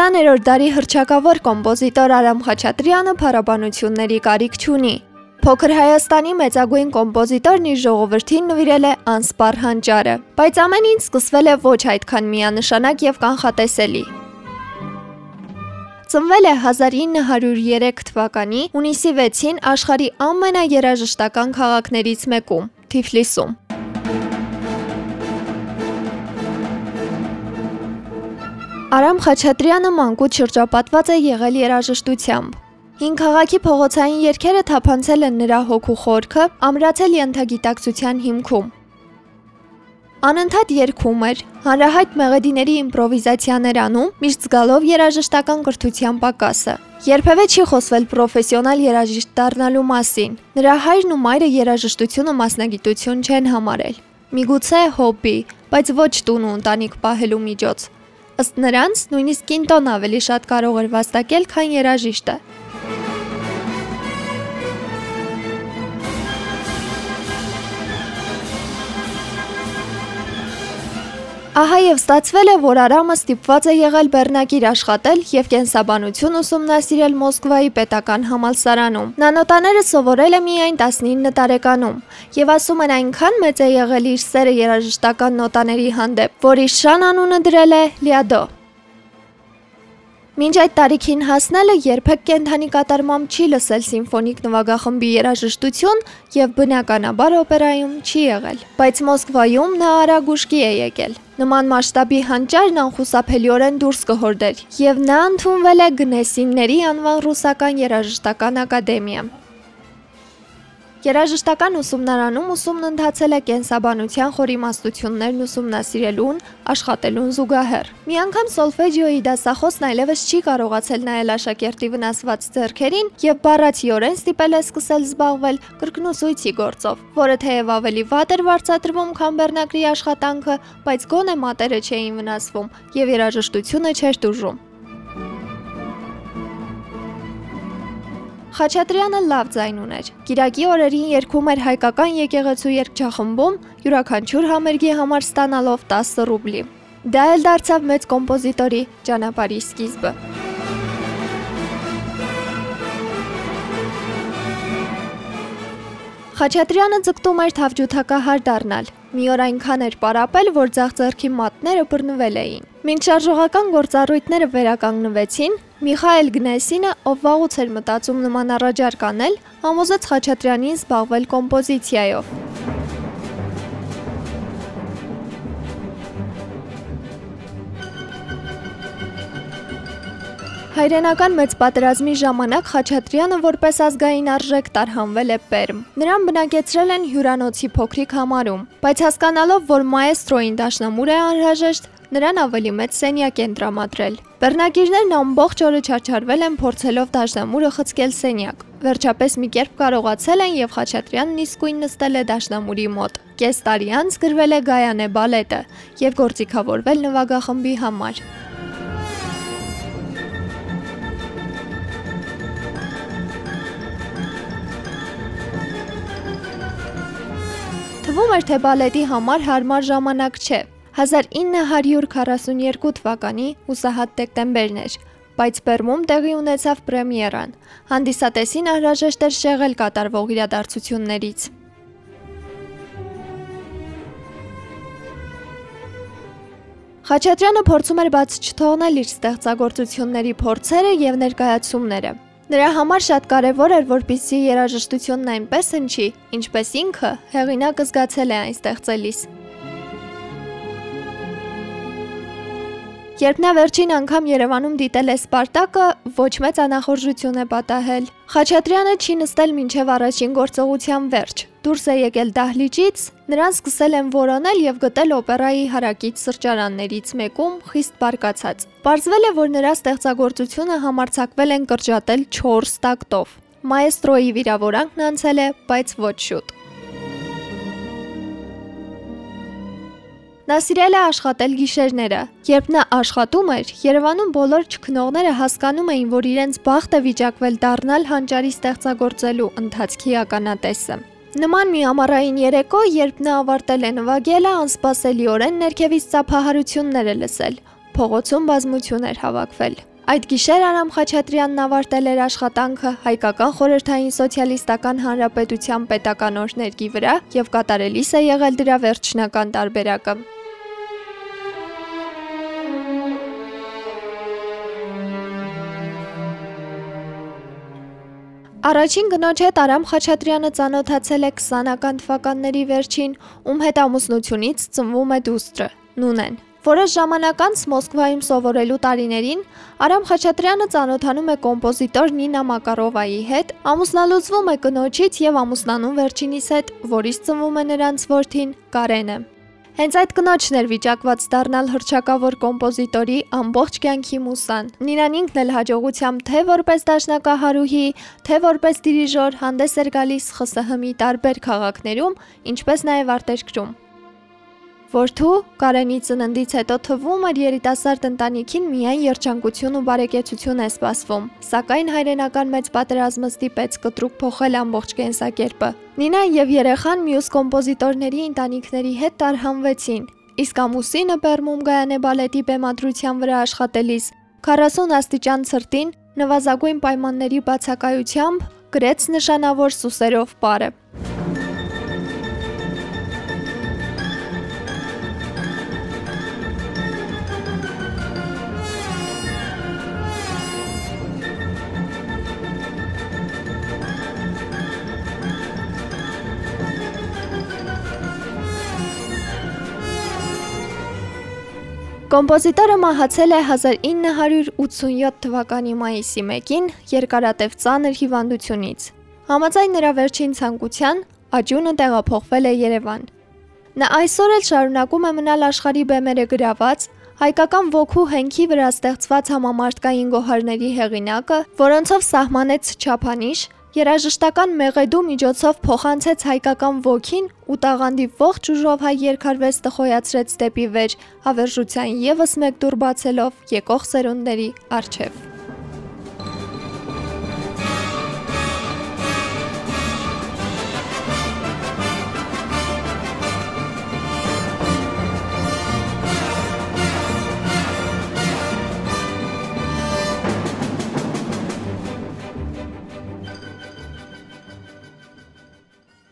20-րդ դարի հրճակավոր կոմպոզիտոր Արամ Խաչատրյանը փառաբանությունների կարիք չունի։ Փոքր Հայաստանի մեծագույն կոմպոզիտորն իր ժողովրդին նվիրել է անսպար հանճարը, բայց ամեն ինչ սկսվել է ոչ այդքան միանշանակ եւ կանխատեսելի։ Ծնվել է 1903 թվականի հունիսի 6-ին աշխարի ամենաերաժշտական քաղաքներից մեկում՝ Թիֆլիսում։ Արամ Խաչատրյանը մանկուց շրջապատված է եղել երաժշտությամբ։ Հին քաղաքի փողոցային երգերը թափանցել են նրա հոգու խորքը, ամրացել ենթագիտակցության հիմքում։ Անընդհատ երգում էր, հանրահայտ մեղեդիների իմպրովիզացիաներ անում, միշտ զգալով երաժշտական կրթության պակասը։ Երբևէ չի խոսվել պրոֆեսիոնալ երաժիշտ դառնալու մասին։ Նրա հայրն ու մայրը երաժշտությունը մասնագիտություն չեն համարել։ Միգուցե հոբբի, բայց ոչ տուն ու ընտանիք պահելու միջոց։ Ըստ նրանց, նույնիսկ կինտոն ավելի շատ կարող էր վաստակել, քան երաժիշտը։ Ահա եւ ստացվել է, որ Արամը ստիպված է եղել Բեռնակիր աշխատել եւ կենսաբանություն ուսումնասիրել Մոսկվայի պետական համալսարանում։ Նա նոտաները սովորել է միայն 19 տարեկանում եւ ասում են այնքան մեծ է եղել իր սերը երաժշտական նոտաների հանդեպ, որ իր շան անունը դրել է Լիադո։ Մինչ այդ տարիքին հասնելը երբեք կենթանի կատարմամբ չի լսել սիմֆոնիկ նվագախմբի երաժշտություն եւ բնականաբար օպերայում չի եղել, բայց Մոսկվայում նա արագ ուշքի է եկել։ Նման մասշտաբի հանճարն անխուսափելիորեն դուրս կհորդեր եւ նա ընդունվել է Գնեսինների անվան ռուսական երաժշտական ակադեմիա։ Երաժշտական ուսումնարանում ուսումն ընթացել է կենսաբանության խորիմաստություններն ուսումնասիրելուն, աշխատելուն զուգահեռ։ Մի անգամ սոլֆեջիոյի դասախոսն այլևս չի կարողացել նայել աշակերտի վնասված ձեռքերին եւ բառացիորեն ստիպել է սկսել զբաղվել կրկնուսույցի գործով, որը թեև ավելի վատ էր վարձատրվում, քան բեռնակրի աշխատանքը, բայց գոնե մատերը չէին վնասվում եւ երաժշտությունը չէր դժում։ Խաչատրյանը լավ ձայն ուներ։ Կիրակի օրերին երգում էր հայկական եկեղեցու երգչախմբում, յուրաքանչյուր համերգի համար ստանալով 10 ռուբլի։ Դա էլ դարձավ մեծ կոմպոզիտորի ճանապարհի սկիզբը։ Խաչատրյանը ձգտում էր թավջութակահար դառնալ։ Մի օր այնքան էր պարապել, որ ձախ ձեռքի մատները բռնվել էին։ Մինչ շարժողական գործառույթները վերականգնվեցին, Միխայել Գնեսինը, ով վաղուց էր մտածում նման առաջարկ անել, համոզեց Խաչատրյանին զբաղվել կոմպոզիցիայով։ Հայրենական մեծ պատերազմի ժամանակ Խաչատրյանը որպես ազգային արժեք տարհանվել է Պերմ։ Նրան բնակեցրել են հյուրանոցի փոքրիկ համարում, բայց հասկանալով, որ մաեստրոին դաշնամուր է անհրաժեշտ, նրան ավելի մեծ սենյակ են տրամադրել։ Բեռնագիրներն ամբողջ օրը չարչարվել են փորձելով դաշնամուրը խցկել սենյակ։ Վերջապես մի կերպ կարողացել են եւ Խաչատրյանն իսկույն նստել է դաշնամուրի մոտ։ Կես տարի անց գրվել է Գայանե բալետը եւ գործիքավորվել նվագախմբի համար։ Թվում էր, թե բալետի համար հարմար ժամանակ չէ, 1942 թվականի հուսահատ դեկտեմբերն էր, բայց Պերմում տեղի ունեցավ պրեմիերան։ Հանդիսատեսին անհրաժեշտ էր շեղել կատարվող իրադարձություններից։ Խաչատրյանը փորձում էր բաց չթողնել իր ստեղծագործությունների փորձերը եւ ներկայացումները։ Նրա համար շատ կարևոր էր, որպեսզի երաժշտությունն այնպես հնչի, ինչպես ինքը հեղինակը զգացել է այն ստեղծելիս։ Երբ նա վերջին անգամ Երևանում դիտել է Սպարտակը, ոչ մեծ անախորժություն է պատահել։ Խաչատրյանը չի նստել մինչև առաջին գործողության վերջ։ Դուրս է եկել դահլիճից, նրան սկսել են որոնել եւ գտել օպերայի հարակից սրճարաններից մեկում խիստ բարկացած։ Պարզվել է, որ նրա ստեղծագործությունը համարցակվել են կրճատել 4 տակտով։ Մաեստրոյի վիրավորանքն անցել է, բայց ոչ շուտ։ Նա սիրել է աշխատել գիշերները։ Երբ նա աշխատում էր, Երևանում բոլոր ճկնողները հասկանում էին, որ իրենց բախտ է վիճակվել դառնալ հանճարի ստեղծագործելու ընթացքի ականատեսը։ Նման մի ամառային երեկո, երբ նա ավարտել է նվագելը, անսպասելիորեն ներքևից ծափահարություններ է լսել։ Փողոցում բազմություն էր հավաքվել։ Այդ գիշեր Արամ Խաչատրյանն ավարտել էր աշխատանքը հայկական խորհրդային սոցիալիստական հանրապետության պետական օրհներգի վրա եւ կատարելիս է եղել դրա վերջնական տարբերակը։ Առաջին գնոջ հետ Արամ Խաչատրյանը ծանոթացել է 20-ական թվականների վերջին, ում հետ ամուսնությունից ծնվում է դուստրը՝ Նունեն։ Որոշ ժամանակ անց Մոսկվայում սովորելու տարիներին Արամ Խաչատրյանը ծանոթանում է կոմպոզիտոր Նինա Մակարովայի հետ, ամուսնալուծվում է կնոջից եւ ամուսնանում վերջինիս հետ, որից ծնվում է նրանց որդին Կարենը։ Հենց այդ կնոջն էր վիճակված դառնալ հրճակավոր կոմպոզիտորի ամբողջ կյանքի մուսան։ Նինան ինքն էլ հաջողությամբ թե որպես դաշնակահարուհի, թե որպես դիրիժոր հանդես էր գալիս ԽՍՀՄ-ի տարբեր քաղաքներում, ինչպես նաև արտերկրում։ Որդու Կարենի ծննդից հետո թվում էր երիտասարդ ընտանիքին միայն երջանկություն ու բարեկեցություն է սպասվում, սակայն հայրենական մեծ պատերազմը ստիպեց կտրուկ փոխել ամբողջ կենսակերպը։ Նինան եւ երեխան մյուս կոմպոզիտորների ընտանիքների հետ տարհանվեցին, իսկ ամուսինը Բերմում Գայանե բալետի բեմադրության վրա աշխատելիս 40 աստիճան ցրտին նվազագույն պայմանների բացակայությամբ գրեց նշանավոր սուսերով պարը։ Կոմպոզիտորը մահացել է 1987 թվականի մայիսի 1-ին երկարատև ծանր հիվանդությունից։ Համաձայն նրա վերջին ցանկության, Աջունը տեղափոխվել է Երևան։ Նա այսօր էլ շարունակում է մնալ աշխարհի բեմերը գրաված, հայկական ոգու հենքի վրա ստեղծված համամարտկային գոհարների հեղինակը, որոնցով սահմանեց չափանիշ, Երաժշտական մեղեդու միջոցով փոխանցեց հայկական ոգին ու տաղանդի ողջ ուժով հայ երկարվեստը խոյացրեց դեպի վեր, հավերժության եւս մեկ դուր բացելով եկող սերունդների արչև։